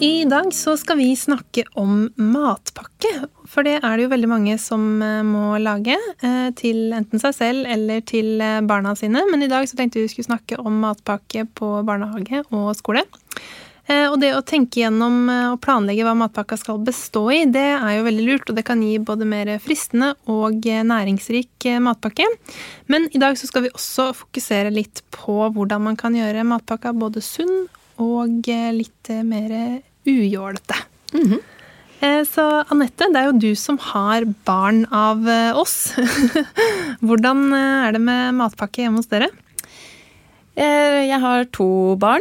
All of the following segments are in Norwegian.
I dag så skal vi snakke om matpakke. For det er det jo veldig mange som eh, må lage eh, til enten seg selv eller til eh, barna sine. Men i dag så tenkte vi skulle snakke om matpakke på barnehage og skole. Og det å tenke gjennom og planlegge hva matpakka skal bestå i, det er jo veldig lurt, og det kan gi både mer fristende og næringsrik matpakke. Men i dag så skal vi også fokusere litt på hvordan man kan gjøre matpakka både sunn og litt mer ujålete. Mm -hmm. Så Anette, det er jo du som har barn av eh, oss. Hvordan eh, er det med matpakke hjemme hos dere? Jeg har to barn,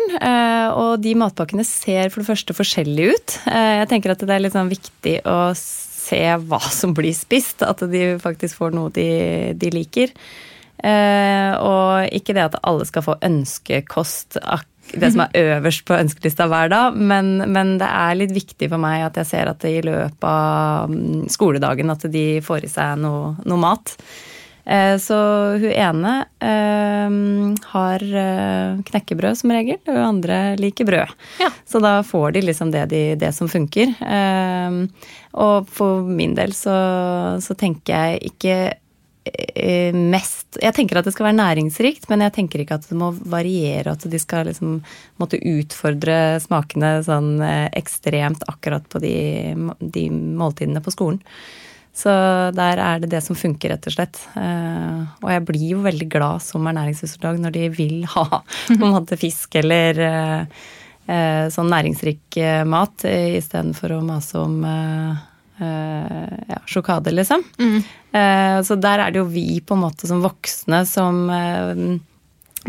og de matpakkene ser for det første forskjellige ut. Jeg tenker at det er litt sånn viktig å se hva som blir spist, at de faktisk får noe de, de liker. Og ikke det at alle skal få ønskekost det som er øverst på ønskelista hver dag, men, men, det er litt viktig for meg at jeg ser at i løpet av mm, skoledagen at de får i seg noe, noe mat. Eh, så hun ene eh, har eh, knekkebrød som regel, og hun andre liker brød. Ja. Så da får de liksom det, de, det som funker. Og for min del så, så tenker jeg ikke mest Jeg tenker at det skal være næringsrikt, men jeg tenker ikke at det må variere. At de skal liksom måtte utfordre smakene sånn eh, ekstremt akkurat på de, de måltidene på skolen. Så der er det det som funker, rett og slett. Eh, og jeg blir jo veldig glad som ernæringsfysiolog når de vil ha på en måte fisk eller sånn næringsrik mat istedenfor å mase om Eh, ja, sjokade, liksom. Mm. Eh, så der er det jo vi på en måte som voksne som eh,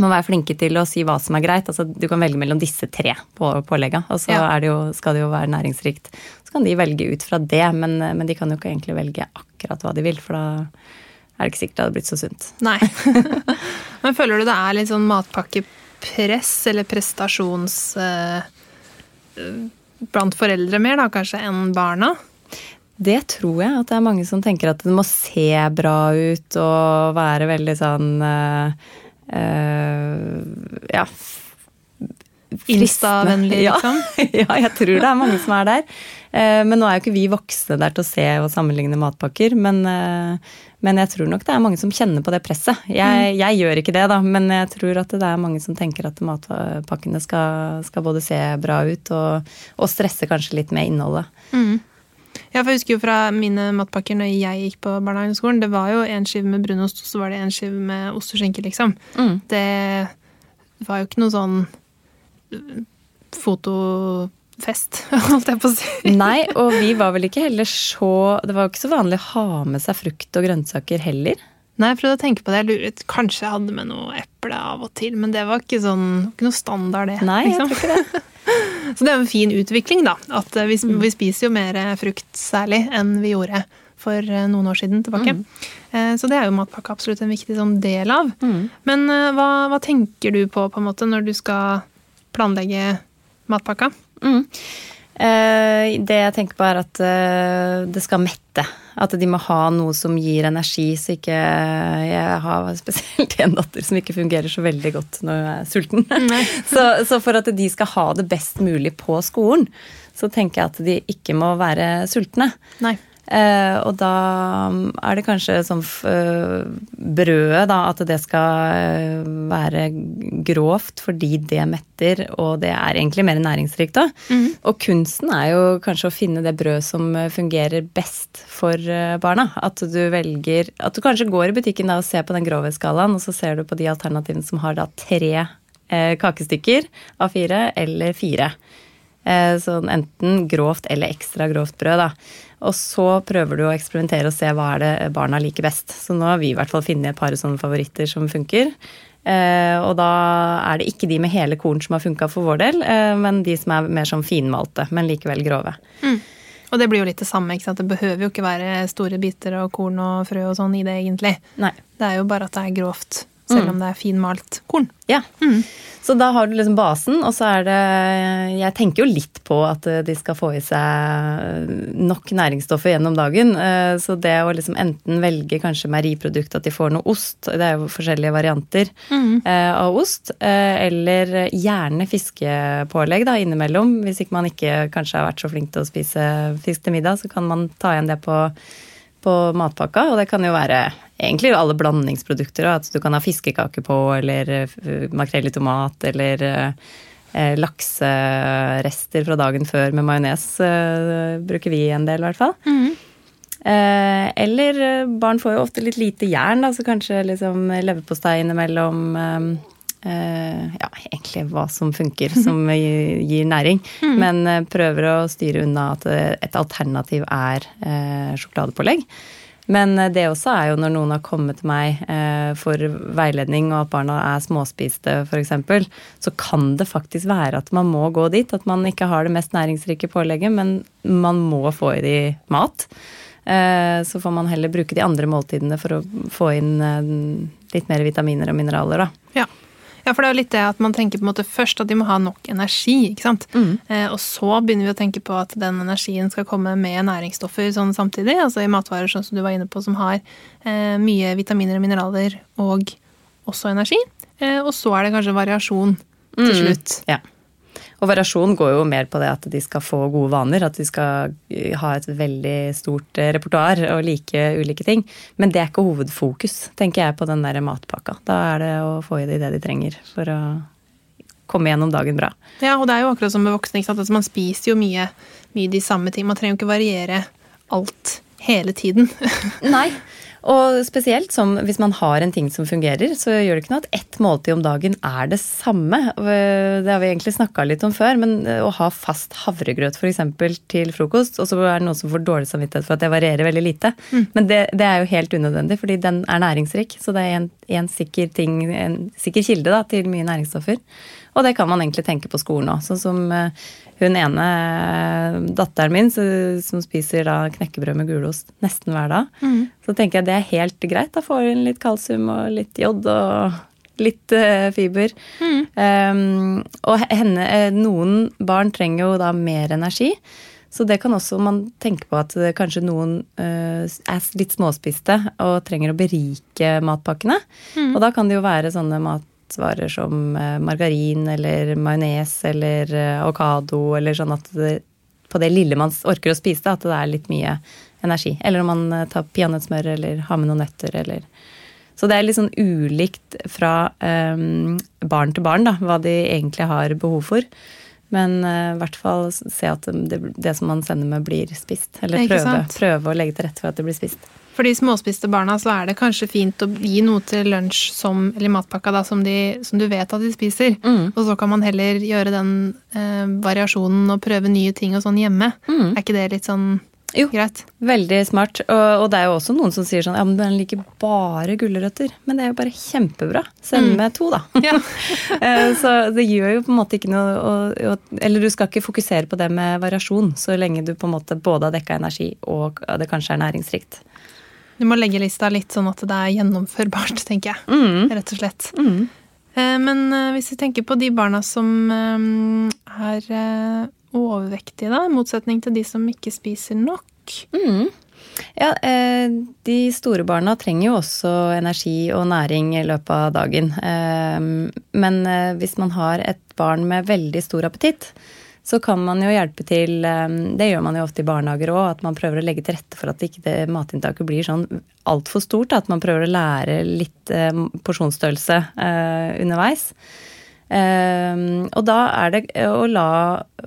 må være flinke til å si hva som er greit. Altså, du kan velge mellom disse tre på pålegga, og så ja. det jo, skal det jo være næringsrikt. Så kan de velge ut fra det, men, men, de kan jo ikke egentlig velge akkurat hva de vil, for da er det ikke sikkert det hadde blitt så sunt. Nei. men føler du det er litt sånn matpakkepress eller prestasjons eh, blant foreldre mer, da, kanskje, enn barna? Det tror jeg. At det er mange som tenker at det må se bra ut og være veldig sånn uh, uh, Ja. Insta-vennlig, liksom? Ja, ja, jeg tror det er mange som er der. Uh, men nå er jo ikke vi voksne der til å se og sammenligne matpakker. Men, men jeg tror nok det er mange som kjenner på det presset. Jeg, mm. jeg, gjør ikke det, da, men jeg tror at det er mange som tenker at matpakkene skal, skal både se bra ut og, og stresse kanskje litt med innholdet. Mm. Ja, for Jeg husker jo fra mine matpakker når jeg gikk på barnehageskolen. Det var jo en skive med brunost, og så var det en skive med ost og skinke, liksom. Mm. Det var jo ikke noe sånn øh, fotofest, holdt jeg på å si. Nei, og vi var vel ikke heller så Det var jo ikke så vanlig å ha med seg frukt og grønnsaker heller. Nei, jeg prøvde å tenke på det. Jeg luret, kanskje jeg hadde med noe eple av og til, men det var ikke, sånn, ikke noe standard, det. Nei, jeg liksom. tror ikke det. Så det er jo en fin utvikling, da. At eh, vi, mm. vi, spiser jo mer frukt særlig enn vi gjorde for eh, noen år siden tilbake. Mm. Eh, så det er jo matpakke absolutt en viktig sånn del av. Mm. Men hva, hva, tenker du på, på en måte, når du skal planlegge matpakka? Mm. Eh, det jeg tenker på, er at eh, det skal mette. At de må ha noe som gir energi, så ikke Jeg har spesielt en datter som ikke fungerer så veldig godt når jeg er sulten. så, så, for at de skal ha det best mulig på skolen, så tenker jeg at de ikke må være sultne. Nei. Eh, og da er det kanskje sånn uh, brødet, da, at det skal eh, være grovt fordi det metter, og det er egentlig mer næringsrikt da. Mm. Og kunsten er jo kanskje å finne det brødet som fungerer best for barna. At du velger At du kanskje går i butikken da og ser på den grovhetsskalaen, og så ser du på de alternativene som har da tre eh, kakestykker av fire eller fire. Eh, sånn enten grovt eller ekstra grovt brød, da. Og så prøver du å eksperimentere og se hva er det barna liker best. Så nå har vi i hvert fall funnet et par sånne favoritter som funker. Eh, og da er det ikke de med hele korn som har funka for vår del, eh, men de som er mer sånn finmalte, men likevel grove. Mm. Og det blir jo litt det samme. ikke sant? Det behøver jo ikke være store biter av korn og frø og sånn i det, egentlig. Nei. Det er jo bare at det er grovt, selv om det er finmalt korn. Ja. Så da har du liksom basen, og så er det Jeg tenker jo litt på at de skal få i seg nok næringsstoffer gjennom dagen. Eh, Så det å liksom enten velge kanskje meieriprodukt, at de får noe ost, det er jo forskjellige varianter mm. av ost, eh, eller gjerne fiskepålegg da innimellom. Hvis ikke man ikke kanskje har vært så flink til å spise fisk til middag, så kan man ta igjen det på på matpakka, og det kan jo være egentlig alle blandingsprodukter. At du kan ha fiskekake på, eller eh, makrell i tomat, eller eh, lakserester fra dagen før med majones. Eh, bruker vi en del, i hvert fall. Eh, eller eh, barn får jo ofte litt lite jern, da, så kanskje liksom leverpostei innimellom. Eh, ja, egentlig hva som funker, som gir, næring. næring. Men eh, prøver å styre unna at eh, et alternativ er sjokoladepålegg. Men det også er jo når noen har kommet til meg for veiledning, og at barna er småspiste f.eks., så kan det faktisk være at man må gå dit. At man ikke har det mest næringsrike pålegget, men man må få i de mat. Så får man heller bruke de andre måltidene for å få inn litt mer vitaminer og mineraler, da. Ja. Ja, for det er jo litt det at man tenker på en måte først at de må ha nok energi, ikke sant. Eh, og så begynner vi å tenke på at den energien skal komme med næringsstoffer sånn samtidig. Altså i matvarer sånn som du var inne på, som har eh, mye vitaminer og mineraler og også energi. Eh, og så er det kanskje variasjon til slutt. Ja. Og variasjon går jo mer på det at de skal få gode vaner, at de skal eh, ha et veldig stort eh, repertoar og like ulike ting. Men det er ikke hovedfokus, tenker jeg, på den der matpakka. Da er det å få i de det de trenger for å komme gjennom dagen bra. Ja, og det er jo akkurat som med voksne. Altså, man spiser jo mye, mye de samme ting. Man trenger jo ikke variere alt hele tiden. Nei. Og spesielt som hvis man har en ting som fungerer, så gjør det ikke noe at ett måltid om dagen er det samme. Det har vi egentlig snakka litt om før, men å ha fast havregrøt f.eks. til frokost, og så er det noen som får dårlig samvittighet for at det varierer veldig lite. Men det, det er jo helt unødvendig, fordi den er næringsrik. Så det er en, en sikker ting, en sikker kilde da, til mye næringsstoffer. Og det kan man egentlig tenke på skolen òg. Sånn som eh, hun ene eh, datteren min som spiser da knekkebrød med gulost nesten hver dag. Så tenker jeg det er helt greit. Da får hun litt kalsium og litt jod og litt eh, fiber. Um, og henne, noen barn trenger jo da mer energi. Så det kan også man tenke på at eh, kanskje noen uh, er litt småspiste og trenger å berike matpakkene. Og da kan det jo være sånne matvarer som uh, margarin eller majones eller uh, avokado, eller sånn at det, på det lille man orker å spise, at det er litt mye energi. Eller om man tar peanøttsmør eller har med noen nøtter eller Så det er litt sånn ulikt fra um, barn til barn, da, hva de egentlig har behov for. Men eh, i hvert fall se at det, det som man sender med, blir spist. Eller prøve, prøve å legge til rette for at det blir spist. For de småspiste barna så er det kanskje fint å gi noe til lunsj som, eller matpakka da, som, de, som du vet at de spiser. Og så kan man heller gjøre den eh, variasjonen og prøve nye ting og sånn hjemme. Er ikke det litt sånn Jo. greit? Veldig smart. Og, og det er jo også noen som sier sånn ja, men den liker bare gulrøtter. Men det er jo bare kjempebra. Send med to, da. Ja. Eh, så det gjør jo på en måte ikke noe å, å, Eller du skal ikke fokusere på det med variasjon, så lenge du på en måte både har dekka energi og det kanskje er næringsrikt. Du må legge lista litt sånn at det er gjennomførbart, tenker jeg. Rett og slett. Mm. Men eh, hvis vi tenker på de barna som eh, er eh, overvektige, da, i motsetning til de som ikke spiser nok. Ja, eh, De store barna trenger jo også energi og næring i løpet av dagen. Eh, Men eh, hvis man har et barn med veldig stor appetitt, så kan man jo hjelpe til Det gjør man jo ofte i barnehager òg, at man prøver å legge til rette for at ikke det matinntaket blir sånn altfor stort. At man prøver å lære litt porsjonsstørrelse underveis. Eh, og da er det å la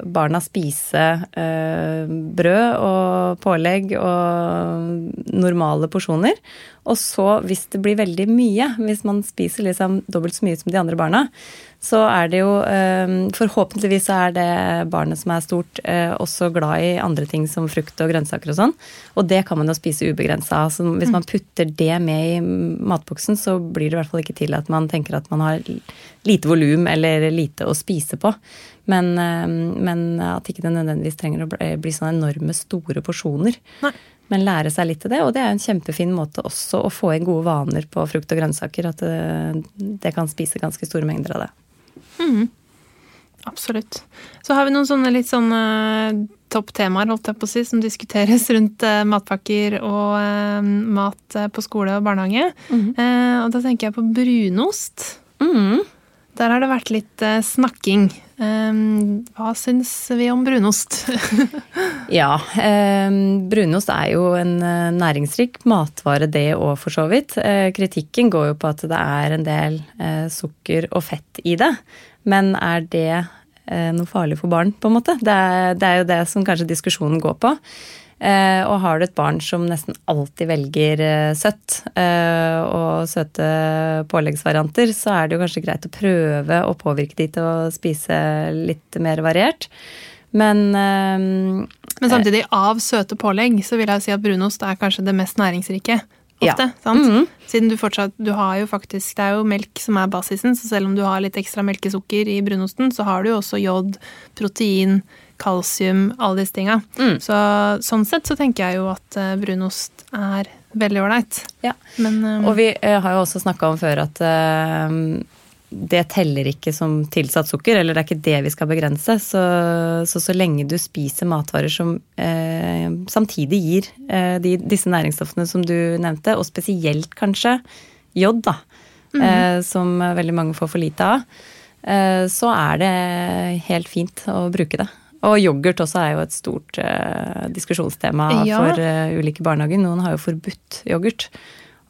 barna spise eh, brød og pålegg og normale porsjoner. Og så, hvis det blir veldig mye, hvis man spiser liksom dobbelt så mye som de andre barna, så er det jo eh, Forhåpentligvis er det barnet som er stort, eh, også glad i andre ting som frukt og grønnsaker og sånn. Og det kan man jo spise ubegrensa av. Så hvis man putter det med i matboksen, så blir det i hvert fall ikke til at man tenker at man har lite volum eller lite å spise på. Men, eh, men at ikke det nødvendigvis trenger å bli sånne enorme store porsjoner. Nei. Men lære seg litt til det, og det er en kjempefin måte også å få inn gode vaner på frukt og grønnsaker. At det, det kan spise ganske store mengder av det. Mm. Absolutt. Så har vi noen sånne litt sånne topptemaer holdt jeg på å si, som diskuteres rundt uh, matpakker og uh, mat på skole og barnehage. Mm. og da tenker jeg på brunost. Mm. Der har det vært litt snakking. hva syns vi om brunost? ja, brunost er jo en næringsrik matvare, det òg, for så vidt. kritikken går jo på at det er en del sukker og fett i det. Men er det eh, noe farlig for barn, på en måte? Det er, det er, jo det som kanskje diskusjonen går på. Eh, og har du et barn som nesten alltid velger eh, søtt eh, og søte påleggsvarianter, så er det jo kanskje greit å prøve å påvirke de til å spise litt mer variert. Men Men samtidig, av søte pålegg, så vil jeg si at brunost er kanskje det mest næringsrike ofte. Ja. sant? Mm -hmm. Siden du fortsatt Du har jo faktisk Det er jo melk som er basisen, så selv om du har litt ekstra melkesukker i brunosten, så har du jo også jod, protein, kalsium, alle disse tinga. Mm. Så sånn sett så tenker jeg jo at eh, brunost er veldig ålreit. Ja. Men um, Og vi uh, har jo også snakka om før at uh, det teller ikke som tilsatt sukker, eller det er ikke det vi skal begrense. Så så, så lenge du spiser matvarer som eh, samtidig gir eh, de, disse næringsstoffene som du nevnte, og spesielt kanskje jod, da, mm -hmm. eh, som veldig mange får for lite av, eh, så er det helt fint å bruke det. Og yoghurt også er jo et stort eh, diskusjonstema Ja. for eh, ulike barnehager. Noen har jo forbudt yoghurt.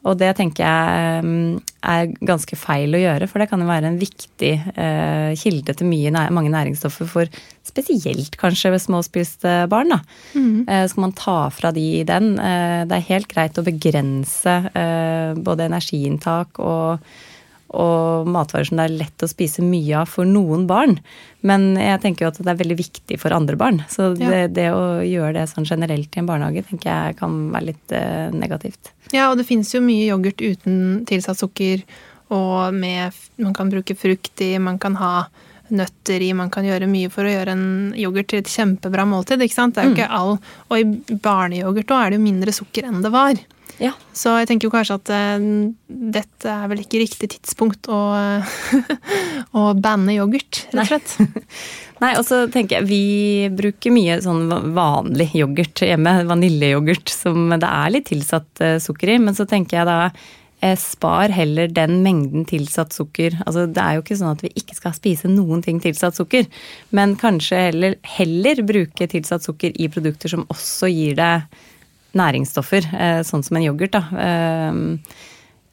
Og det tenker jeg mm, er ganske feil å gjøre, for det kan jo være en viktig eh, kilde til mye, mange næringsstoffer for spesielt kanskje ved småspiste barn. Da. Mm. Eh, skal man ta fra de den? Eh, det er helt greit å begrense både energiinntak og og matvarer som det er lett å spise mye av for noen barn. Men jeg tenker jo at det er veldig viktig for andre barn. Så det, Ja. det å gjøre det sånn generelt i en barnehage tenker jeg kan være litt eh, negativt. Ja, og det fins jo mye yoghurt uten tilsatt sukker, og med Man kan bruke frukt i, man kan ha nøtter i, man kan gjøre mye for å gjøre en yoghurt til et kjempebra måltid. ikke sant? Det er jo ikke all Og i barneyoghurt òg er det jo mindre sukker enn det var. Ja. Så jeg tenker jo kanskje at eh, dette er vel ikke riktig tidspunkt å, å banne yoghurt, rett og slett. Nei, og så tenker jeg vi bruker mye sånn vanlig yoghurt hjemme. Vaniljeyoghurt som det er litt tilsatt eh, sukker i. Men så tenker jeg da eh, spar heller den mengden tilsatt sukker. Altså det er jo ikke sånn at vi ikke skal spise noen ting tilsatt sukker. Men kanskje heller, heller bruke tilsatt sukker i produkter som også gir deg næringsstoffer, eh, sånn som en yoghurt, da. eh,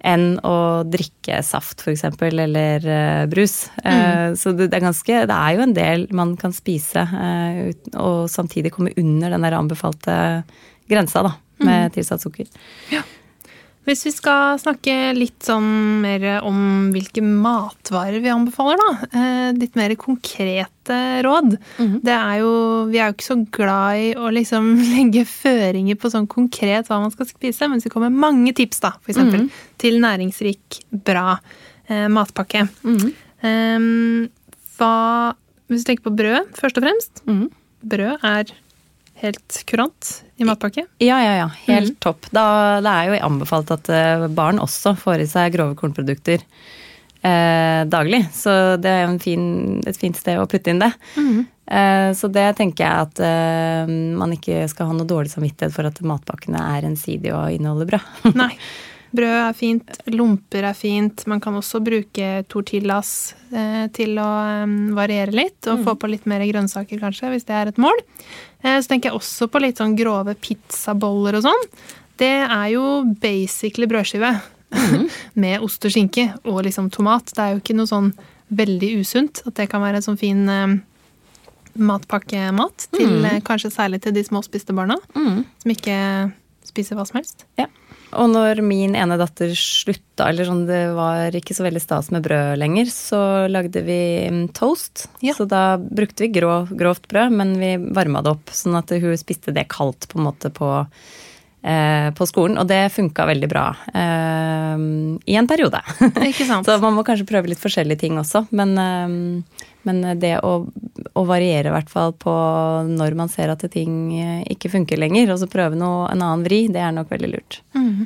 Enn å drikke saft, f.eks., eller eh, brus. Eh, Så det det er ganske Det er jo en del man kan spise, og samtidig komme under den der anbefalte grensa, da, med tilsatt sukker. Hvis vi skal snakke litt sånn mer om hvilke matvarer vi anbefaler, da. Litt mer konkrete råd. Det er jo Vi er jo ikke så glad i å liksom legge føringer på sånn konkret hva man skal spise, men det kommer mange tips, da, for eksempel, til næringsrik, bra eh, matpakke. Eh, hva Hvis du tenker på brød, først og fremst. Brød er helt kurant i matpakke. Ja, ja, ja. Helt topp. Da, det er jo anbefalt at eh, barn også får i seg grove kornprodukter eh, daglig. Så det er en fin, et fint sted å putte inn det. Eh, så det tenker jeg at eh, man ikke skal ha noe dårlig samvittighet for at matpakkene er ensidige og inneholder brød. Nei. Brød er fint, lomper er fint. Man kan også bruke tortillas eh, til å eh, variere litt og få på litt mer grønnsaker, kanskje, hvis det er et mål. Eh, så tenker jeg også på litt sånn grove pizzaboller og sånn. Det er jo basically brødskive med ost og skinke og liksom tomat. Det er jo ikke noe sånn veldig usunt at det kan være en sånn fin eh, matpakkemat til eh, kanskje særlig til de småspiste barna som ikke spiser hva som helst. Ja. Og når min ene datter slutta, eller sånn det var ikke så veldig stas med brød lenger, så lagde vi mm, toast. Ja. Så da brukte vi grov, grovt brød, men vi varma det opp sånn at hun spiste det kaldt på en måte på, på skolen. Og det funka veldig bra eh, i en periode. Ikke sant? så man må kanskje prøve litt forskjellige ting også. Men, eh, men det å, å variere i hvert fall på når man ser at ting eh, ikke funker lenger, og så prøve noe, en annen vri, det er nok veldig lurt. Eh,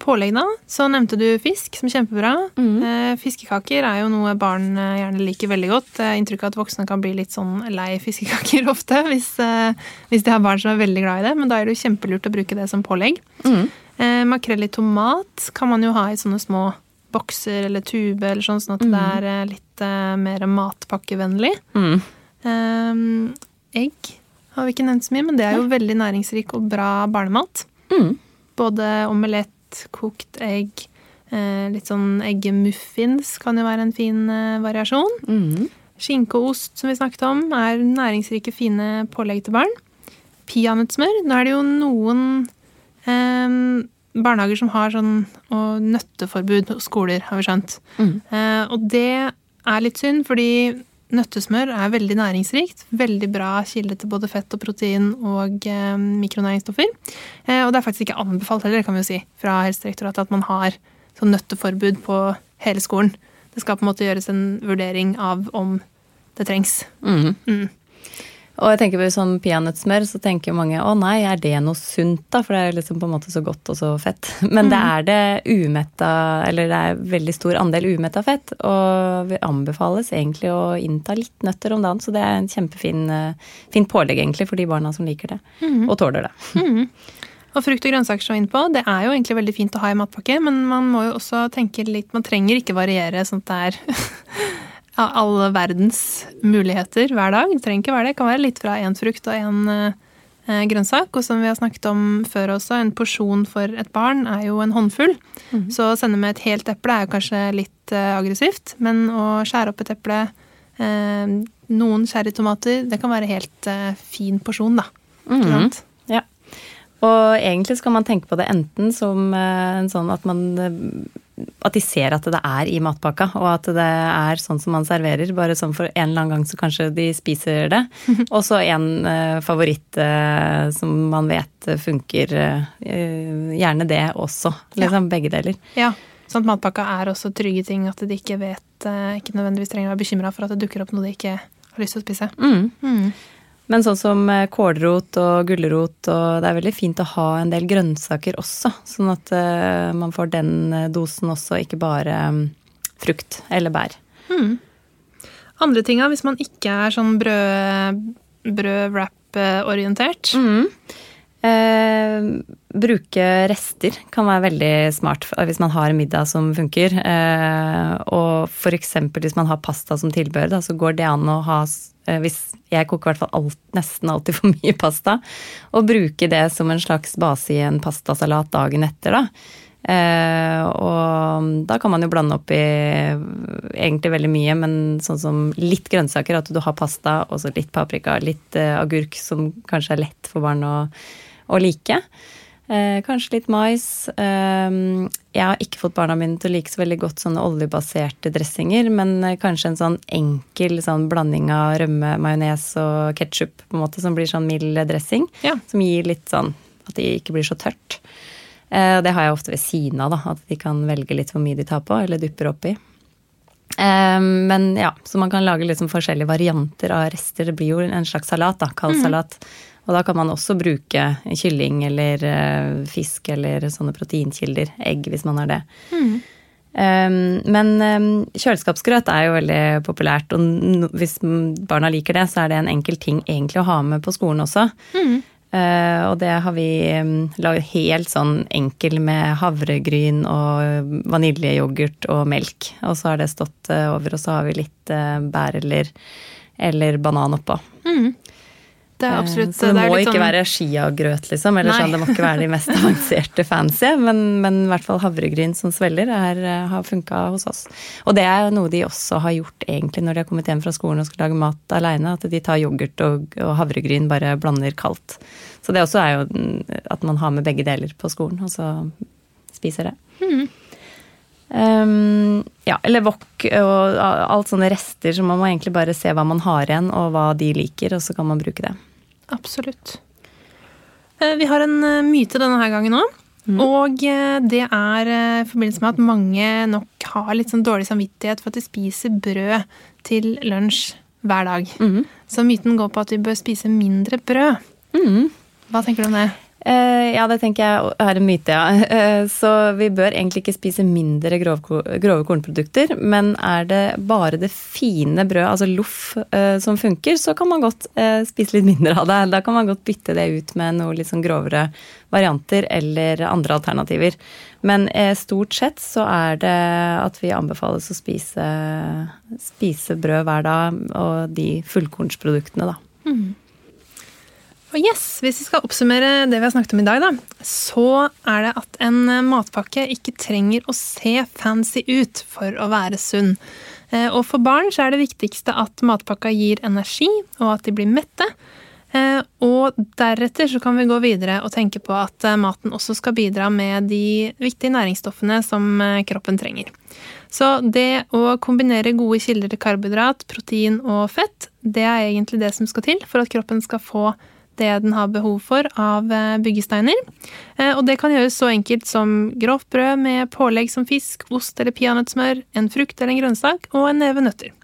Pålegg, da. Så nevnte du fisk, som kjempebra. Mhm. Eh, Fiskekaker er jo noe barn eh, gjerne liker veldig godt. Jeg har inntrykk av at voksne kan bli litt sånn lei fiskekaker ofte, hvis, eh, hvis de har barn som er veldig glad i det. Men da er det jo kjempelurt å bruke det som pålegg. Mm. Makrell i tomat kan man jo ha i sånne små bokser eller tube, eller sånn, sånn at det er eh, litt eh, mer matpakkevennlig. Mm. Eh, egg har vi ikke nevnt så mye, men det er jo veldig næringsrik og bra barnemat. Mm. Både omelett, kokt egg, eh, litt sånn eggemuffins kan jo være en fin eh, variasjon. Mm. Skinke og ost, som vi snakket om, er næringsrike, fine pålegg til barn. Peanøttsmør. Nå er det jo noen eh, barnehager som har sånn og nøtteforbud hos skoler, har vi skjønt. Mm. Eh, og det er litt synd, fordi nøttesmør er veldig næringsrikt. Veldig bra kilde til både fett og protein og eh, mikronæringsstoffer. Eh, og det er faktisk ikke anbefalt heller, kan vi jo si, fra Helsedirektoratet at man har sånn nøtteforbud på hele skolen. Det skal på en måte gjøres en vurdering av om det trengs. Mm. Mm. Og jeg tenker på sånn peanøttsmør, så tenker mange å nei, er det noe sunt da? For det er liksom på en måte så godt og så fett. Men det er det umetta, eller det er veldig stor andel umetta fett. Og vi anbefales egentlig å innta litt nøtter om dagen, så det er en kjempefin eh, pålegg egentlig for de barna som liker det. Og tåler det. Og frukt og grønnsaker som er inne på, det er jo egentlig veldig fint å ha i matpakke, men man må jo også tenke litt Man trenger ikke variere sånn at det er ja, alle verdens muligheter hver dag. Det trenger ikke være det. Det kan være litt fra én frukt og én eh, grønnsak. Og som vi har snakket om før også, en porsjon for et barn er jo en håndfull. Så å sende med et helt eple er jo kanskje litt eh, aggressivt, men å skjære opp et eple, eh, noen cherrytomater, det kan være helt eh, fin porsjon, da. Mm sant? Ja. Og egentlig skal man tenke på det enten som eh, en sånn at man eh, At de ser at det er i matpakka, og at det er sånn som man serverer. Bare sånn for en eller annen gang så kanskje de spiser det. Og så en eh, favoritt eh, som man vet funker. eh, gjerne det også. Liksom begge deler. Ja, sånn at matpakka er også trygge ting, at de ikke vet, ikke nødvendigvis trenger å være bekymra for at det dukker opp noe de ikke har lyst til å spise. Mm. Mm. Men sånn som eh, kålrot og gulrot, og det er veldig fint å ha en del grønnsaker også. Sånn at eh, man får den eh, dosen også, ikke bare mm, frukt eller bær. Andre tinga, hvis man ikke er sånn brød, brød-wrap-orientert. Eh, bruke rester kan være veldig smart hvis man har en middag som funker. Eh, og f.eks. hvis man har pasta som tilbehør, da, så går det an å ha hvis Jeg koker i hvert fall alt, nesten alltid for mye pasta. Og bruke det som en slags base i en pastasalat dagen etter, da. Eh, og da kan man jo blande opp i egentlig veldig mye, men sånn som litt grønnsaker, at du har pasta, og så litt paprika, litt eh, agurk, som kanskje er lett for barn å, å like. Eh, kanskje litt mais. Eh, jeg har ikke fått barna mine til å like så veldig godt sånne oljebaserte dressinger, men eh, kanskje en sånn enkel sånn blanding av rømme, majones og ketsjup, som blir sånn mild dressing. Ja. Som gir litt sånn at det ikke blir så tørt. Eh, det har jeg ofte ved siden av, da, at de kan velge litt hvor mye de tar på, eller dupper oppi. Eh, men ja, så man kan lage liksom forskjellige varianter av rester. Det blir jo en slags salat, da, kald salat. Og da kan man også bruke kylling eller eh, fisk eller sånne proteinkilder. Egg, hvis man har det. Um, men um, kjøleskapsgrøt er jo veldig populært, og hvis barna liker det, så er det en enkel ting egentlig å ha med på skolen også. Eh, og det har vi um, laget helt sånn enkel med havregryn og vaniljeyoghurt og melk. Og så har det stått uh, over, og så har vi litt uh, bær eller, eller banan oppå. Det er absolutt Så det, det må ikke sånn- være chiagrøt, liksom. Eller sånn, det må ikke være de mest avanserte fancy. Men, men i hvert fall havregryn som svelger er, eh, har funka hos oss. Og det er noe de også har gjort egentlig når de har kommet hjem fra skolen og skal lage mat aleine. At de tar yoghurt og, og havregryn, bare blander kaldt. Så det også er jo mm, at man har med begge deler på skolen, og så spiser det. Um, ja, eller wok og alt sånne rester, så man må egentlig bare se hva man har igjen, og hva de liker, og så kan man bruke det. Absolutt. Eh, Vi har en eh, myte denne her gangen òg. Og eh, det er i forbindelse med at mange nok har litt sånn dårlig samvittighet for at de spiser brød til lunsj hver dag. Så myten går på at vi bør spise mindre brød. Hva tenker du om det? Eh, ja, det tenker jeg er en myte, ja. Eh, så vi bør egentlig ikke spise mindre grov, grove kornprodukter. Men er det bare det fine brødet, altså loff, eh, som funker, så kan man godt spise litt mindre av det. Da kan man godt bytte det ut med noe litt sånn grovere varianter eller andre alternativer. Men stort sett så er det at vi anbefales å spise, spise brød hver dag, og de fullkornsproduktene, da. Og yes, Hvis vi skal oppsummere det vi har snakket om i dag, da, så er det at en eh, matpakke ikke trenger å se fancy ut for å være sunn. Eh, Og for barn så er det viktigste at matpakka gir energi, og at de blir mette. Eh, Og deretter så kan vi gå videre og tenke på at maten også skal bidra med de viktige næringsstoffene som kroppen trenger. Så det å kombinere gode kilder til karbohydrat, protein og fett, det er egentlig det som skal til for at kroppen skal få det den har behov for av eh, byggesteiner. Eh, Og det kan gjøres så enkelt som grovt brød med pålegg som fisk, ost eller peanøttsmør, en frukt eller en grønnsak og en neve nøtter.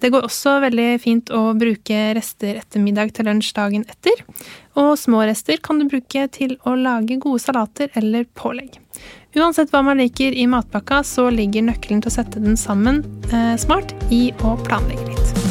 Det går også veldig fint å bruke rester etter middag til lunsj dagen etter. Og små rester kan du bruke til å lage gode salater eller pålegg. Uansett hva man liker i matpakka, så ligger nøkkelen til å sette den sammen eh, smart i å planlegge.